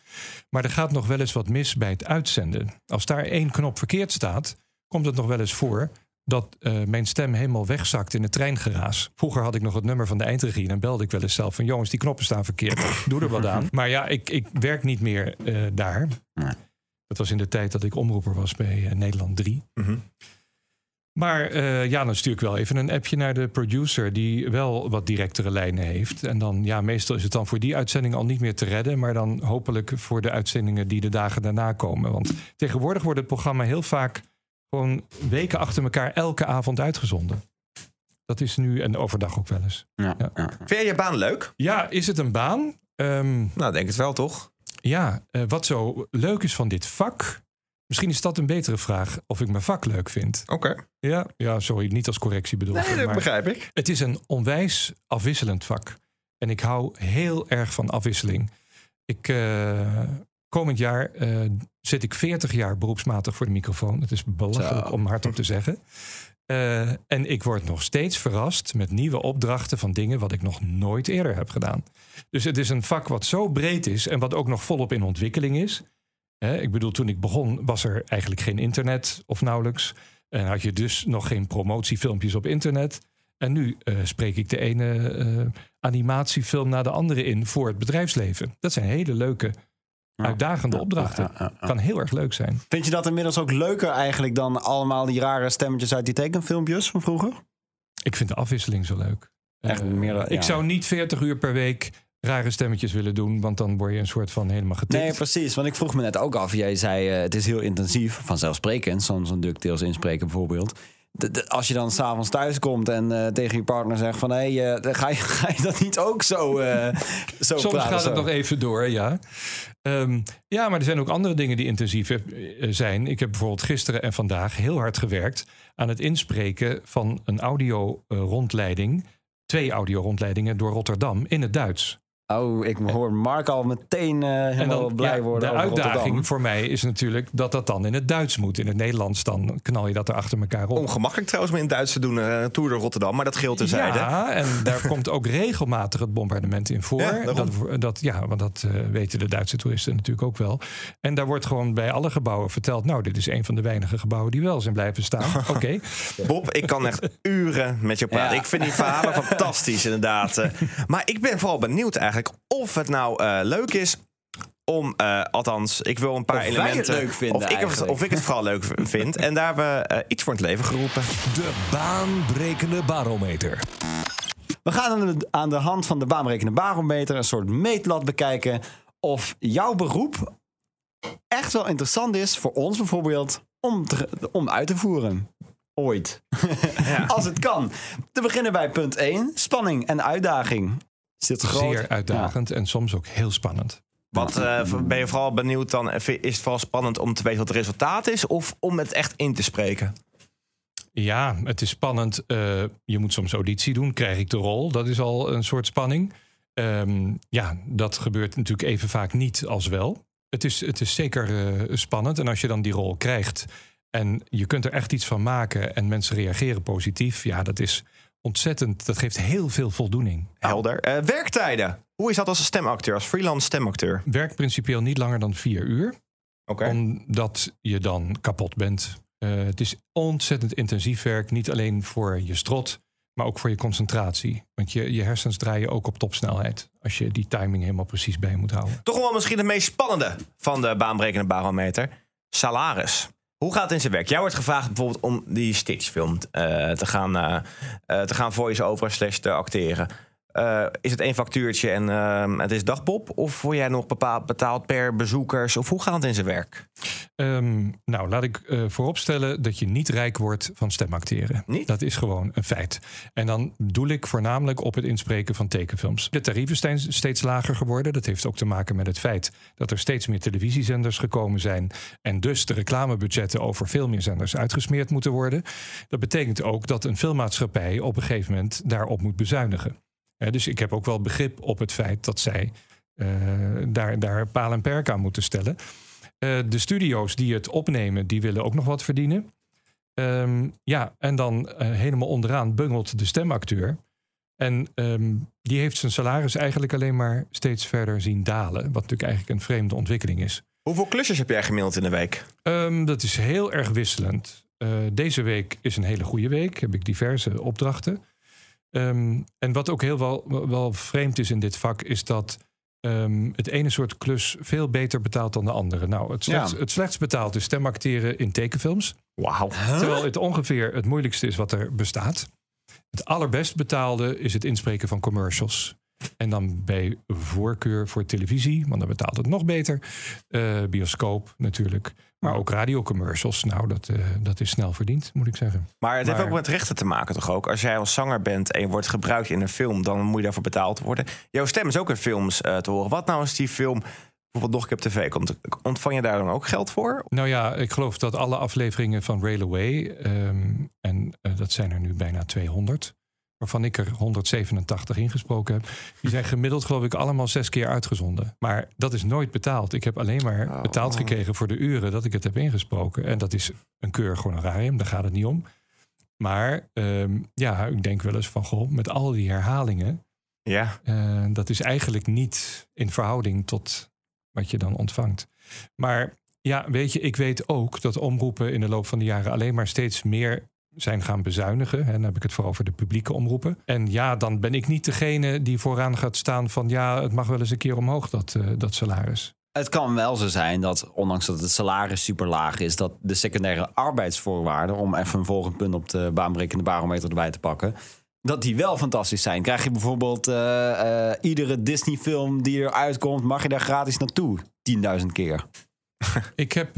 Maar er gaat nog wel eens wat mis bij het uitzenden. Als daar één knop verkeerd staat, komt het nog wel eens voor dat eh, mijn stem helemaal wegzakt in het treingeraas. Vroeger had ik nog het nummer van de eindregie. En dan belde ik wel eens zelf van... jongens, die knoppen staan verkeerd. Doe er wat aan. Maar ja, ik, ik werk niet meer daar. Dat was in de tijd dat ik omroeper was bij Nederland 3. Maar eh, ja, dan stuur ik wel even een appje naar de producer... die wel wat directere lijnen heeft. En dan, ja, meestal is het dan voor die uitzending al niet meer te redden... maar dan hopelijk voor de uitzendingen die de dagen daarna komen. Want tegenwoordig wordt het programma heel vaak... gewoon weken achter elkaar elke avond uitgezonden. Dat is nu en overdag ook wel eens. Ja, Vind jij je baan leuk? Ja, is het een baan? Ehm, nou, denk het wel, toch? Ja, eh, wat zo leuk is van dit vak. Misschien is dat een betere vraag of ik mijn vak leuk vind. Oké. Ja, ja, sorry, niet als correctie bedoeld. Nee, dat begrijp ik. Het is een onwijs afwisselend vak. En ik hou heel erg van afwisseling. Ik, eh, komend jaar eh, zit ik 40 jaar beroepsmatig voor de microfoon. Het is belachelijk Zo. om hardop te zeggen. Eh, en ik word nog steeds verrast met nieuwe opdrachten van dingen wat ik nog nooit eerder heb gedaan. Dus het is een vak wat zo breed is en wat ook nog volop in ontwikkeling is. Ik bedoel, toen ik begon was er eigenlijk geen internet of nauwelijks. En had je dus nog geen promotiefilmpjes op internet. En nu eh, spreek ik de ene eh, animatiefilm na de andere in voor het bedrijfsleven. Dat zijn hele leuke, uitdagende opdrachten. Kan heel erg leuk zijn. Vind je dat inmiddels ook leuker eigenlijk dan allemaal die rare stemmetjes uit die tekenfilmpjes van vroeger? Ik vind de afwisseling zo leuk. Echt Eh. Ik zou niet 40 uur per week rare stemmetjes willen doen, want dan word je een soort van helemaal getikt. Nee, precies. Want ik vroeg me net ook af. Jij zei eh, het is heel intensief, vanzelfsprekend. Zo'n zo'n DuckTales inspreken bijvoorbeeld. De- de- als je dan s'avonds thuis komt en eh, tegen je partner zegt van... hé, hey, eh, ga, je, ga je dat niet ook zo, eh zo Soms praten, gaat het nog even door, ja. Ehm, ja, maar er zijn ook andere dingen die intensief zijn. Ik heb bijvoorbeeld gisteren en vandaag heel hard gewerkt aan het inspreken van een audio-rondleiding. twee audio-rondleidingen door Rotterdam in het Duits. Oh, ik hoor Mark al meteen eh, helemaal blij ja, worden De over uitdaging Rotterdam. voor mij is natuurlijk dat dat dan in het Duits moet. In het Nederlands dan knal je dat er achter elkaar op. Ongemakkelijk trouwens om in het Duits te doen, eh, een tour door Rotterdam, maar dat geldt terzijde. Ja, en daar komt ook regelmatig het bombardement in voor. Ja, dat, dat, ja, want dat eh, weten de Duitse toeristen natuurlijk ook wel. En daar wordt gewoon bij alle gebouwen verteld... nou, dit is een van de weinige gebouwen die wel zijn blijven staan. Oké. Bob, ik kan echt uren met je praten. Ja. Ik vind die verhalen fantastisch, inderdaad. Maar ik ben vooral benieuwd eigenlijk of het nou eh, leuk is om, eh, althans, ik wil een paar Of wij het elementen. leuk vinden of, ik, het- of ik het vooral leuk vind. En daar hebben we eh, iets voor in het leven geroepen. De baanbrekende barometer. We gaan aan de, aan de hand van de baanberekende barometer een soort meetlat bekijken of jouw beroep echt wel interessant is voor ons bijvoorbeeld om, te- om uit te voeren. Ooit. Als het kan. Te beginnen bij punt 1. Spanning en uitdaging. Zit groot. Zeer uitdagend en soms ook heel spannend. Wat eh, ben je vooral benieuwd dan? eh, Is het vooral spannend om te weten wat het resultaat is? Of om het echt in te spreken? Ja, het is spannend. Eh, je moet soms auditie doen. Krijg ik de rol? Dat is al een soort spanning. Ehm, ja, dat gebeurt natuurlijk even vaak niet als wel. Het is, het is zeker eh, spannend. En als je dan die rol krijgt en je kunt er echt iets van maken en mensen reageren positief, ja, dat is ontzettend. Dat geeft heel veel voldoening. Helder. Eh, werktijden. Hoe is dat als stemacteur, als freelance stemacteur? Werk principieel niet langer dan vier uur. Omdat je dan kapot bent. Eh, het is ontzettend intensief werk. Niet alleen voor je strot, maar ook voor je concentratie. Want je, je hersens draaien ook op topsnelheid. Als je die timing helemaal precies bij moet houden. Toch wel misschien het meest spannende van de baanbrekende barometer. Salaris. Hoe gaat het in zijn werk? Jij wordt gevraagd bijvoorbeeld om die Stitchfilm eh te gaan, eh, te gaan voice-over slash te acteren. Eh, is het één factuurtje en eh, het is dagbob? Of word jij nog bepaald, betaald per bezoekers? Of hoe gaat het in zijn werk? Ehm, nou, laat ik eh, vooropstellen dat je niet rijk wordt van stemacteren. Dat is gewoon een feit. En dan doel ik voornamelijk op het inspreken van tekenfilms. De tarieven zijn steeds lager geworden. Dat heeft ook te maken met het feit dat er steeds meer televisiezenders gekomen zijn. En dus de reclamebudgetten over veel meer zenders uitgesmeerd moeten worden. Dat betekent ook dat een filmmaatschappij op een gegeven moment daarop moet bezuinigen. Dus ik heb ook wel begrip op het feit dat zij eh, daar, daar paal en perk aan moeten stellen. Eh, de studio's die het opnemen, die willen ook nog wat verdienen. Ehm, ja, en dan eh, helemaal onderaan bungelt de stemacteur. En ehm, die heeft zijn salaris eigenlijk alleen maar steeds verder zien dalen. Wat natuurlijk eigenlijk een vreemde ontwikkeling is. Hoeveel klusjes heb jij gemiddeld in de week? Ehm, dat is heel erg wisselend. Deze week is een hele goede week. Heb ik diverse opdrachten. Ehm, en wat ook heel wel, wel vreemd is in dit vak, is dat ehm, het ene soort klus veel beter betaalt dan de andere. Nou, het slechts, Ja. het slechtst betaald is stemacteren in tekenfilms. Wauw. Terwijl het ongeveer het moeilijkste is wat er bestaat. Het allerbest betaalde is het inspreken van commercials. En dan bij voorkeur voor televisie, want dan betaalt het nog beter. Eh, bioscoop natuurlijk. Maar ook radiocommercials. Nou, dat, eh, dat is snel verdiend, moet ik zeggen. Maar het heeft ook met rechten te maken, toch ook? Als jij als zanger bent en je wordt gebruikt in een film, dan moet je daarvoor betaald worden. Jouw stem is ook in films eh, te horen. Wat nou als die film bijvoorbeeld nog een keer op tv komt? Ontvang je daar dan ook geld voor? Nou ja, ik geloof dat alle afleveringen van Railway, ehm, en dat zijn er nu bijna 200, waarvan ik er 187 ingesproken heb, die zijn gemiddeld geloof ik allemaal zes keer uitgezonden. Maar dat is nooit betaald. Ik heb alleen maar betaald gekregen voor de uren dat ik het heb ingesproken. En dat is een keurig honorarium, daar gaat het niet om. Maar ehm, ja, ik denk wel eens van, goh, met al die herhalingen, Ja. eh, dat is eigenlijk niet in verhouding tot wat je dan ontvangt. Maar ja, weet je, ik weet ook dat omroepen in de loop van de jaren alleen maar steeds meer zijn gaan bezuinigen. En dan heb ik het vooral over de publieke omroepen. En ja, dan ben ik niet degene die vooraan gaat staan van ja, het mag wel eens een keer omhoog, dat, eh, dat salaris. Het kan wel zo zijn dat, ondanks dat het salaris super laag is, dat de secundaire arbeidsvoorwaarden, om even een volgend punt op de baanbrekende barometer erbij te pakken, dat die wel fantastisch zijn. Krijg je bijvoorbeeld eh, eh, iedere Disney-film die eruit komt, mag je daar gratis naartoe? 10.000 keer. Ik heb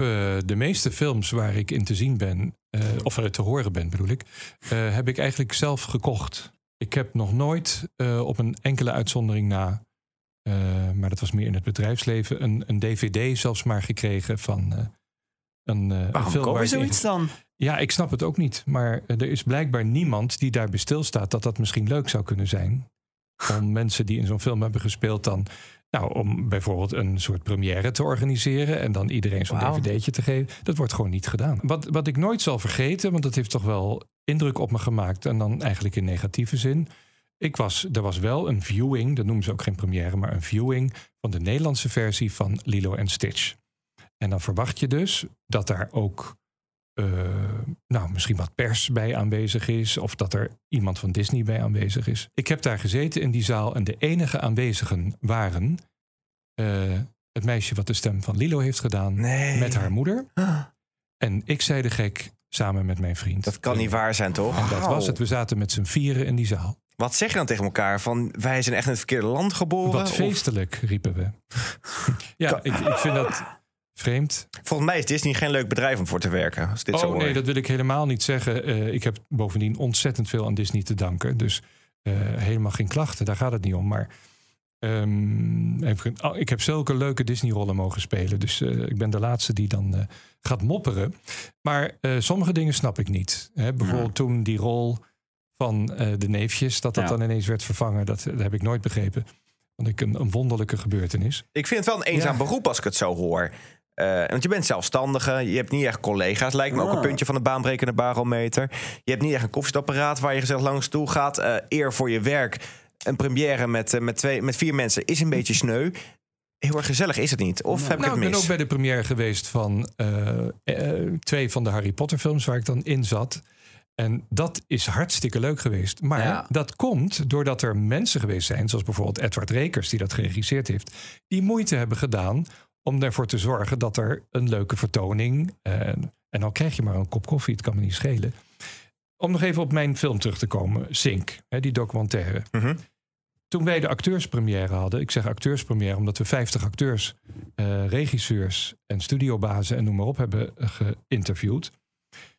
de meeste films waar ik in te zien ben, eh, of te horen ben bedoel ik, eh, heb ik eigenlijk zelf gekocht. Ik heb nog nooit eh, op een enkele uitzondering na, maar dat was meer in het bedrijfsleven, een, een DVD zelfs maar gekregen van een, Waarom film. koop waar je ik in- zoiets dan? Ja, ik snap het ook niet. Maar er is blijkbaar niemand die daarbij stilstaat dat dat misschien leuk zou kunnen zijn. om mensen die in zo'n film hebben gespeeld dan... Nou, om bijvoorbeeld een soort première te organiseren en dan iedereen zo'n dvd'tje te geven. Dat wordt gewoon niet gedaan. Wat, wat ik nooit zal vergeten, want dat heeft toch wel indruk op me gemaakt en dan eigenlijk in negatieve zin. Ik was, er was wel een viewing, dat noemen ze ook geen première, maar een viewing van de Nederlandse versie van Lilo en Stitch. En dan verwacht je dus dat daar ook nou, misschien wat pers bij aanwezig is. Of dat er iemand van Disney bij aanwezig is. Ik heb daar gezeten in die zaal en de enige aanwezigen waren eh, het meisje wat de stem van Lilo heeft gedaan met haar moeder. En ik zei de gek samen met mijn vriend. Dat kan niet waar zijn, toch? En dat was het. We zaten met z'n vieren in die zaal. Wat zeg je dan tegen elkaar? Van wij zijn echt in het verkeerde land geboren? Wat Of- feestelijk, riepen we. ja, ik, ik vind dat vreemd. Volgens mij is Disney geen leuk bedrijf om voor te werken. Als dit zo oh hoor. nee, dat wil ik helemaal niet zeggen. Eh, ik heb bovendien ontzettend veel aan Disney te danken. Dus eh, helemaal geen klachten, daar gaat het niet om. Maar ehm, even- oh, ik heb zulke leuke Disney-rollen mogen spelen. Dus eh, ik ben de laatste die dan gaat mopperen. Maar sommige dingen snap ik niet. Hè, bijvoorbeeld toen die rol van de neefjes, dat dat Ja. dan ineens werd vervangen. Dat, dat heb ik nooit begrepen. Vond ik een, een wonderlijke gebeurtenis. Ik vind het wel een eenzaam Ja. beroep als ik het zo hoor. Eh, want je bent zelfstandige, je hebt niet echt collega's. Lijkt me ook Ah. een puntje van de baanbrekende barometer. Je hebt niet echt een koffiezetapparaat waar je gezellig langs toe gaat. Eh, eer voor je werk. Een première met, eh, met, twee, met vier mensen is een beetje sneu. Heel erg gezellig is het niet. Of heb ik nou, het ik ben mis? ook bij de première geweest van eh, eh, twee van de Harry Potter films waar ik dan in zat. En dat is hartstikke leuk geweest. Maar Ja. dat komt doordat er mensen geweest zijn, zoals bijvoorbeeld Edward Rekers, die dat geregisseerd heeft, die moeite hebben gedaan om ervoor te zorgen dat er een leuke vertoning. eh, en dan krijg je maar een kop koffie, het kan me niet schelen. Om nog even op mijn film terug te komen, Sink, hè, die documentaire. Mhm. Toen wij de acteurspremière hadden, ik zeg acteurspremière omdat we 50 acteurs, eh, regisseurs en studiobazen en noem maar op hebben geïnterviewd.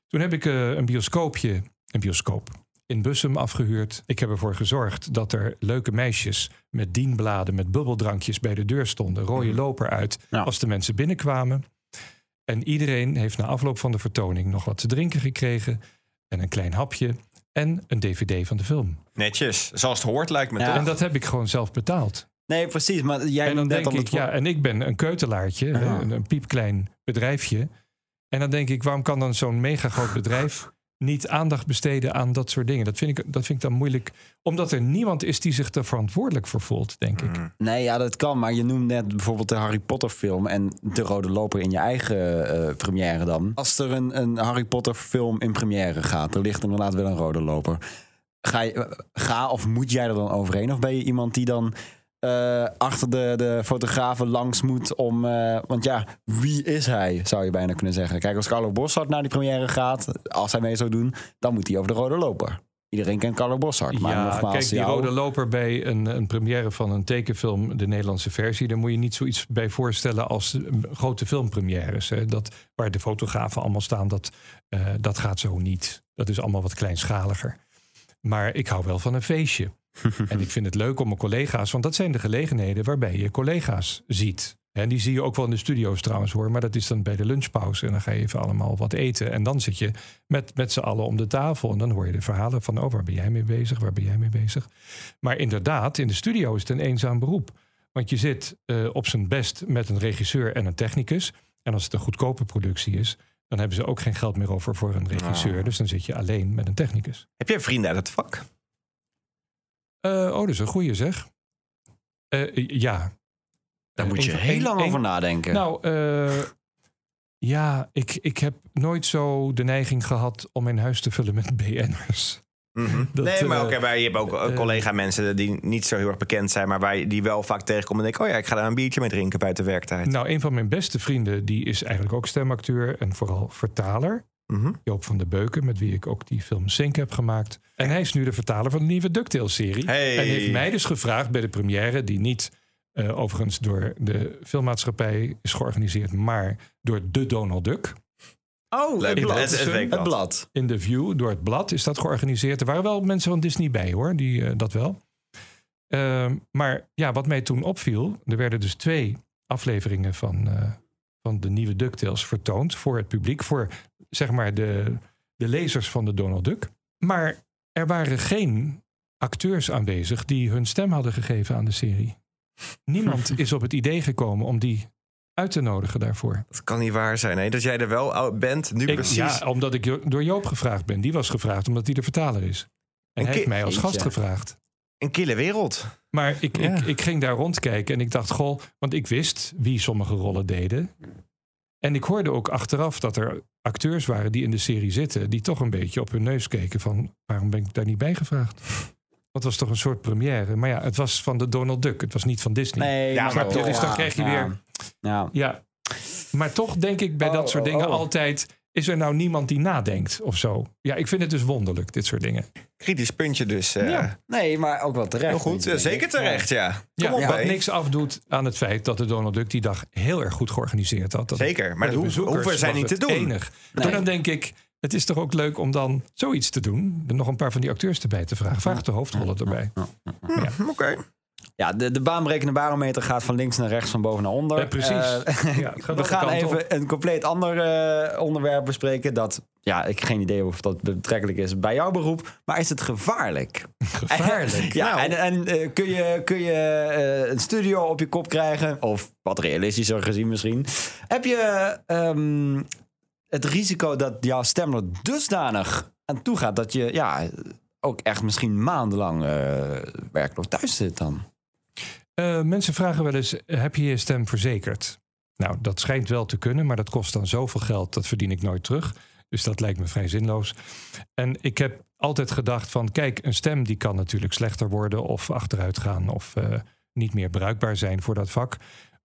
Toen heb ik eh, een bioscoopje, een bioscoop, in Bussum afgehuurd. Ik heb ervoor gezorgd dat er leuke meisjes met dienbladen, met bubbeldrankjes bij de deur stonden. Rode loper uit als de mensen binnenkwamen. En iedereen heeft na afloop van de vertoning nog wat te drinken gekregen. En een klein hapje. En een dvd van de film. Netjes, zoals het hoort lijkt me Ja. toch? En dat heb ik gewoon zelf betaald. Nee, precies. Maar jij En dan denk al ik, ja, en ik ben een keutelaartje, een, een piepklein bedrijfje. En dan denk ik, waarom kan dan zo'n mega groot bedrijf niet aandacht besteden aan dat soort dingen? Dat vind ik, dat vind ik dan moeilijk, omdat er niemand is die zich er verantwoordelijk voor voelt, denk ik. Nee, ja, dat kan. Maar je noemt net bijvoorbeeld de Harry Potter film en de Rode Loper in je eigen eh, première dan. Als er een, een Harry Potter film in première gaat, er ligt inderdaad wel een Rode Loper. Ga, je, eh, ga of moet jij er dan overheen? Of ben je iemand die dan eh, achter de, de fotografen langs moet om... eh, want ja, wie is hij, zou je bijna kunnen zeggen. Kijk, als Carlo Bossart naar die première gaat, als hij mee zou doen... dan moet hij over de Rode Loper. Iedereen kent Carlo Bossart. Maar ja, nogmaals, kijk, die jou- rode loper bij een, een première van een tekenfilm, de Nederlandse versie, daar moet je niet zoiets bij voorstellen als grote filmpremières. Hè. Dat, waar de fotografen allemaal staan, dat, eh, dat gaat zo niet. Dat is allemaal wat kleinschaliger. Maar ik hou wel van een feestje. en ik vind het leuk om mijn collega's, want dat zijn de gelegenheden waarbij je collega's ziet. En die zie je ook wel in de studio's trouwens hoor. Maar dat is dan bij de lunchpauze. En dan ga je even allemaal wat eten. En dan zit je met, met z'n allen om de tafel. En dan hoor je de verhalen van... oh, waar ben jij mee bezig? Waar ben jij mee bezig? Maar inderdaad, in de studio is het een eenzaam beroep. Want je zit eh, op zijn best met een regisseur en een technicus. En als het een goedkope productie is... dan hebben ze ook geen geld meer over voor een regisseur. Dus dan zit je alleen met een technicus. Heb jij vrienden uit het vak? Eh, oh, dat is een goeie zeg. Eh, ja. Daar Eh, moet je een- heel een- lang een- over nadenken. Nou, eh, ja, ik, ik heb nooit zo de neiging gehad om mijn huis te vullen met BN'ers. Dat, nee, maar eh, oké, maar je hebt ook eh, collega-mensen die niet zo heel erg bekend zijn, maar waar je die wel vaak tegenkomen en denken: oh ja, ik ga daar een biertje mee drinken buiten werktijd. Nou, een van mijn beste vrienden, die is eigenlijk ook stemacteur en vooral vertaler. Mhm. Joop van der Beuken, met wie ik ook die film Sink heb gemaakt. En hij is nu de vertaler van de nieuwe DuckTales-serie. Hey. En heeft mij dus gevraagd bij de première, die niet eh, overigens door de filmmaatschappij is georganiseerd, maar door de Donald Duck. Oh, Leuk. Het- het- het blad. In The View, door het blad, is dat georganiseerd. Er waren wel mensen van Disney bij hoor, die eh, dat wel. Ehm, maar ja, wat mij toen opviel, er werden dus twee afleveringen van, eh, van de nieuwe DuckTales vertoond voor het publiek, voor zeg maar de, de lezers van de Donald Duck. Maar er waren geen acteurs aanwezig die hun stem hadden gegeven aan de serie. Niemand is op het idee gekomen om die uit te nodigen daarvoor. Dat kan niet waar zijn, hè? Dat jij er wel oud bent, nu Ik- precies. Ja, omdat ik door Joop gevraagd ben. Die was gevraagd omdat hij de vertaler is. En hij heeft mij als gast gevraagd. Een kille wereld. Maar ik, Ja. ik, ik ging daar rondkijken en ik dacht, goh, want ik wist wie sommige rollen deden. En ik hoorde ook achteraf dat er acteurs waren die in de serie zitten, die toch een beetje op hun neus keken van waarom ben ik daar niet bij gevraagd? Dat was toch een soort première. Maar ja, het was van de Donald Duck. Het was niet van Disney. Nee, ja, maar toch, Dus dan krijg je ja. weer. Ja. Ja. Maar toch denk ik bij dat Oh, soort dingen oh. altijd. Is er nou niemand die nadenkt of zo? Ja, ik vind het dus wonderlijk, dit soort dingen. Kritisch puntje dus. eh. Ja. Nee, maar ook wel terecht. Heel goed, zeker terecht, ja. Ja, Kom op, wat niks afdoet aan het feit dat de Donald Duck die dag heel erg goed georganiseerd had. Dat Zeker, maar dat hoeven- zij niet te doen. Enig. Nee. Maar dan denk ik, het is toch ook leuk om dan zoiets te doen. Er nog een paar van die acteurs erbij te vragen. Vraag de hoofdrollen erbij. Hm, Oké. Ja, de, de baanbrekende barometer gaat van links naar rechts, van boven naar onder. Ja, precies. Eh, Ja, we gaan even op. een compleet ander eh, onderwerp bespreken. Dat, ja, ik heb geen idee of dat betrekkelijk is bij jouw beroep. Maar is het gevaarlijk? Gevaarlijk? ja, Nou. en, en eh, kun je, kun je een studio op je kop krijgen? Of wat realistischer gezien misschien. Heb je ehm, het risico dat jouw stem er dusdanig aan toe gaat... dat je ja, ook echt misschien maandenlang werkloos thuis zit dan? Eh, mensen vragen wel eens, heb je je stem verzekerd? Nou, dat schijnt wel te kunnen, maar dat kost dan zoveel geld, dat verdien ik nooit terug. Dus dat lijkt me vrij zinloos. En ik heb altijd gedacht van, kijk, een stem die kan natuurlijk slechter worden of achteruit gaan of eh, niet meer bruikbaar zijn voor dat vak.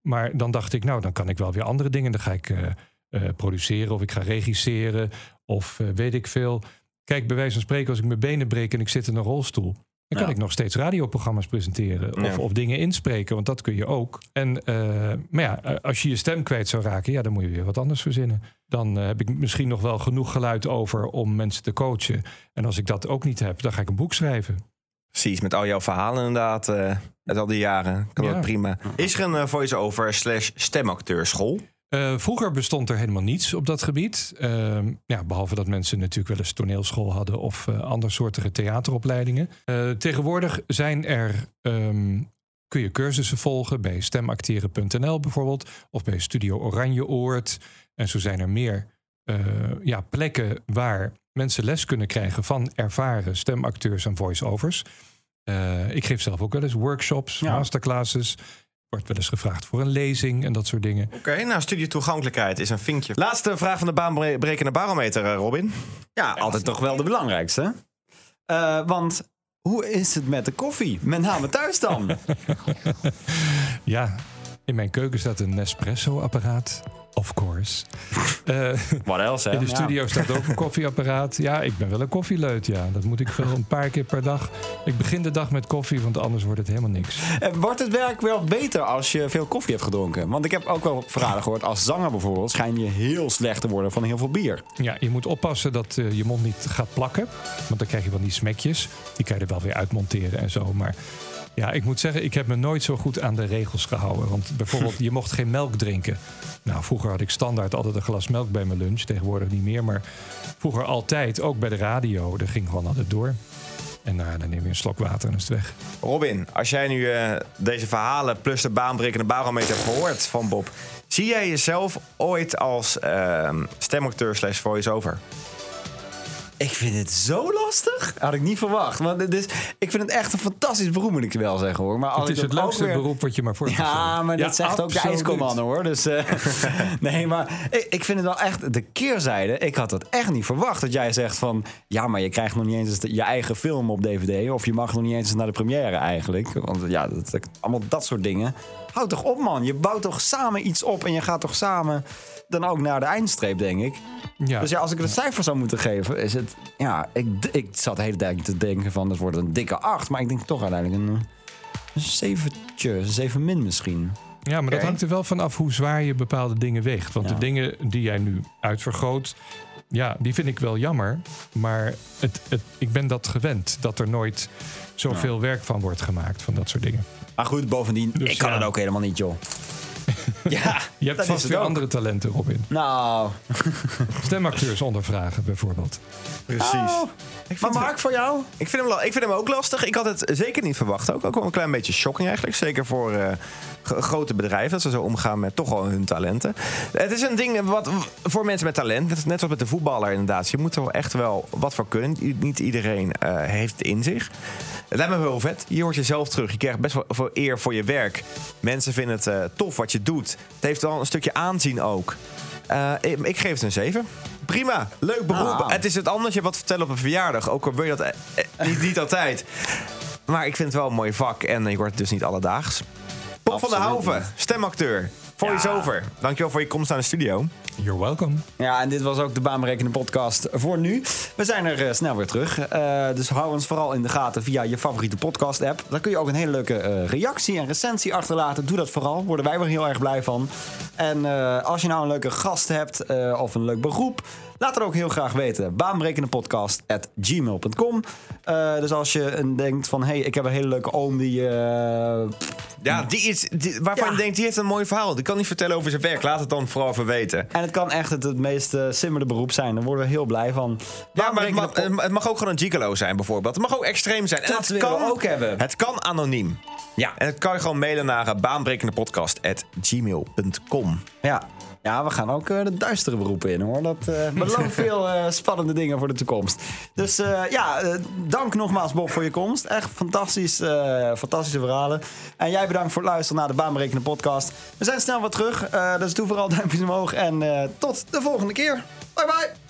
Maar dan dacht ik, nou, dan kan ik wel weer andere dingen. Dan ga ik eh, eh, produceren of ik ga regisseren of eh, weet ik veel. Kijk, bij wijze van spreken, als ik mijn benen breek en ik zit in een rolstoel, dan kan Ja. ik nog steeds radioprogramma's presenteren of, Ja. of dingen inspreken, want dat kun je ook. En, eh, maar ja, eh, als je je stem kwijt zou raken, ja, dan moet je weer wat anders verzinnen. Dan eh, heb ik misschien nog wel genoeg geluid over om mensen te coachen. En als ik dat ook niet heb, dan ga ik een boek schrijven. Precies, met al jouw verhalen inderdaad. eh uit al die jaren. Kan Ja. dat prima. Is er een voice-over slash stemacteurschool? Eh, vroeger bestond er helemaal niets op dat gebied. Ehm, ja, behalve dat mensen natuurlijk wel eens toneelschool hadden of eh andersoortige theateropleidingen. Eh, tegenwoordig zijn er, ehm, kun je cursussen volgen bij stemacteren.nl bijvoorbeeld. Of bij Studio Oranjeoord. En zo zijn er meer ja, plekken waar mensen les kunnen krijgen van ervaren stemacteurs en voice-overs. Ik geef zelf ook wel eens workshops, Ja. masterclasses. Wordt wel eens gevraagd voor een lezing en dat soort dingen. Oké, nou, studietoegankelijkheid is een vinkje. Laatste vraag van de baanbrekende barometer, eh, Robin. Ja, altijd toch wel de belangrijkste. Eh, want hoe is het met de koffie? Met name thuis dan. Ja, in mijn keuken staat een Nespresso-apparaat. Of course. Eh, Wat else, hè? in de Ja. studio staat ook een koffieapparaat. Ja, ik ben wel een koffieleut, ja. Dat moet ik wel een paar keer per dag. Ik begin de dag met koffie, want anders wordt het helemaal niks. En wordt het werk wel beter als je veel koffie hebt gedronken? Want ik heb ook wel verhalen gehoord. Als zanger bijvoorbeeld schijn je heel slecht te worden van heel veel bier. Ja, je moet oppassen dat eh, je mond niet gaat plakken. Want dan krijg je van die smekjes. Die kan je er wel weer uitmonteren en zo. Maar ja, ik moet zeggen, ik heb me nooit zo goed aan de regels gehouden. Want bijvoorbeeld, je mocht geen melk drinken. Nou, vroeger had ik standaard altijd een glas melk bij mijn lunch. Tegenwoordig niet meer. Maar vroeger altijd, ook bij de radio. Dat ging gewoon altijd door. En nou, dan neem je een slok water en is het weg. Robin, als jij nu eh, deze verhalen plus de baanbrekende barometer hebt gehoord van Bob, zie jij jezelf ooit als ehm stemacteur slash voice-over? Ik vind het zo lastig. Had ik niet verwacht. Want is, ik vind het echt een fantastisch beroep, moet ik wel zeggen hoor. Maar als Het is het leukste weer- beroep wat je maar voor Ja, maar dat zegt ook de absoluut. ijskommannen hoor. Dus, eh, nee, maar ik, ik vind het wel echt de keerzijde. Ik had het echt niet verwacht dat jij zegt van... Ja, maar je krijgt nog niet eens je eigen film op DVD. Of je mag nog niet eens naar de première eigenlijk. Want ja, dat, dat- allemaal dat soort dingen. Houd toch op man. Je bouwt toch samen iets op. En je gaat toch samen dan ook naar de eindstreep, denk ik. Ja. Dus ja, als ik het een cijfer zou moeten geven, is het... Ja, ik, ik zat de hele tijd te denken van... Het wordt een dikke 8. Maar ik denk toch uiteindelijk een, een zeventje. Een 7 min misschien. Ja, maar dat hangt er wel van af hoe zwaar je bepaalde dingen weegt. Want Ja. de dingen die jij nu uitvergroot, ja, die vind ik wel jammer. Maar het, het, ik ben dat gewend, dat er nooit zoveel werk van wordt gemaakt, van dat soort dingen. Maar goed, bovendien, Dus ik kan ja. het ook helemaal niet, joh. Ja, Je hebt dat vast is het weer ook. andere talenten, Robin. Nou, Stemacteurs ondervragen bijvoorbeeld. Precies. Oh. maar Mark, voor jou? Ik vind, hem, la- ik vind hem ook lastig. Ik had het zeker niet verwacht. Ook, ook wel een klein beetje shocking eigenlijk. Zeker voor eh, g- grote bedrijven. Dat ze zo omgaan met toch wel hun talenten. Het is een ding wat voor mensen met talent. Net, net zoals met de voetballer inderdaad. Je moet er wel echt wel wat voor kunnen. I- Niet iedereen eh, heeft het in zich. Het lijkt me wel vet. Je hoort jezelf terug. Je krijgt best wel veel eer voor je werk. Mensen vinden het eh, tof wat je doet. Het heeft wel een stukje aanzien ook. Eh, ik, ik geef het een 7. Prima, leuk beroep. Ah. Het is het anders je wat vertellen op een verjaardag. Ook al wil je dat eh, eh, niet, niet altijd. Maar ik vind het wel een mooi vak en je hoort het dus niet alledaags. Pop van der Absoluut Hoven, stemacteur. Voice-over. Dankjewel voor je komst naar de studio. You're welcome. Ja, en dit was ook de baanberekende podcast voor nu. We zijn er eh, snel weer terug. Eh, dus hou ons vooral in de gaten via je favoriete podcast app. Daar kun je ook een hele leuke eh, reactie en recensie achterlaten. Doe dat vooral. Worden wij weer heel erg blij van. En als je nou een leuke gast hebt of een leuk beroep... Laat het ook heel graag weten. Baanberekenendepodcast.gmail.com Eh Dus als je een denkt van... hey, ik heb een hele leuke oom die... eh, Ja, die is, die, waarvan Ja. je denkt, die heeft een mooi verhaal. Die kan niet vertellen over zijn werk. Laat het dan vooral even weten. en het kan echt het, het meest eh, simpele beroep zijn. Daar worden we heel blij van. Ja, maar het mag, Baanberekende het mag ook gewoon een gigolo zijn bijvoorbeeld. Het mag ook extreem zijn. En Dat het willen we kan ook hebben. Het kan anoniem. Ja. En het kan je gewoon mailen naar eh, baanbrekendepodcast.gmail.com. Ja. Ja, we gaan ook eh, de duistere beroepen in hoor. Dat eh belooft veel eh, spannende dingen voor de toekomst. Dus ja, dank nogmaals Bob voor je komst. Echt fantastisch, fantastische verhalen. En jij bedankt voor het luisteren naar de Baanberekende podcast. We zijn snel weer terug, dus doe vooral duimpjes omhoog. En tot de volgende keer. Bye bye.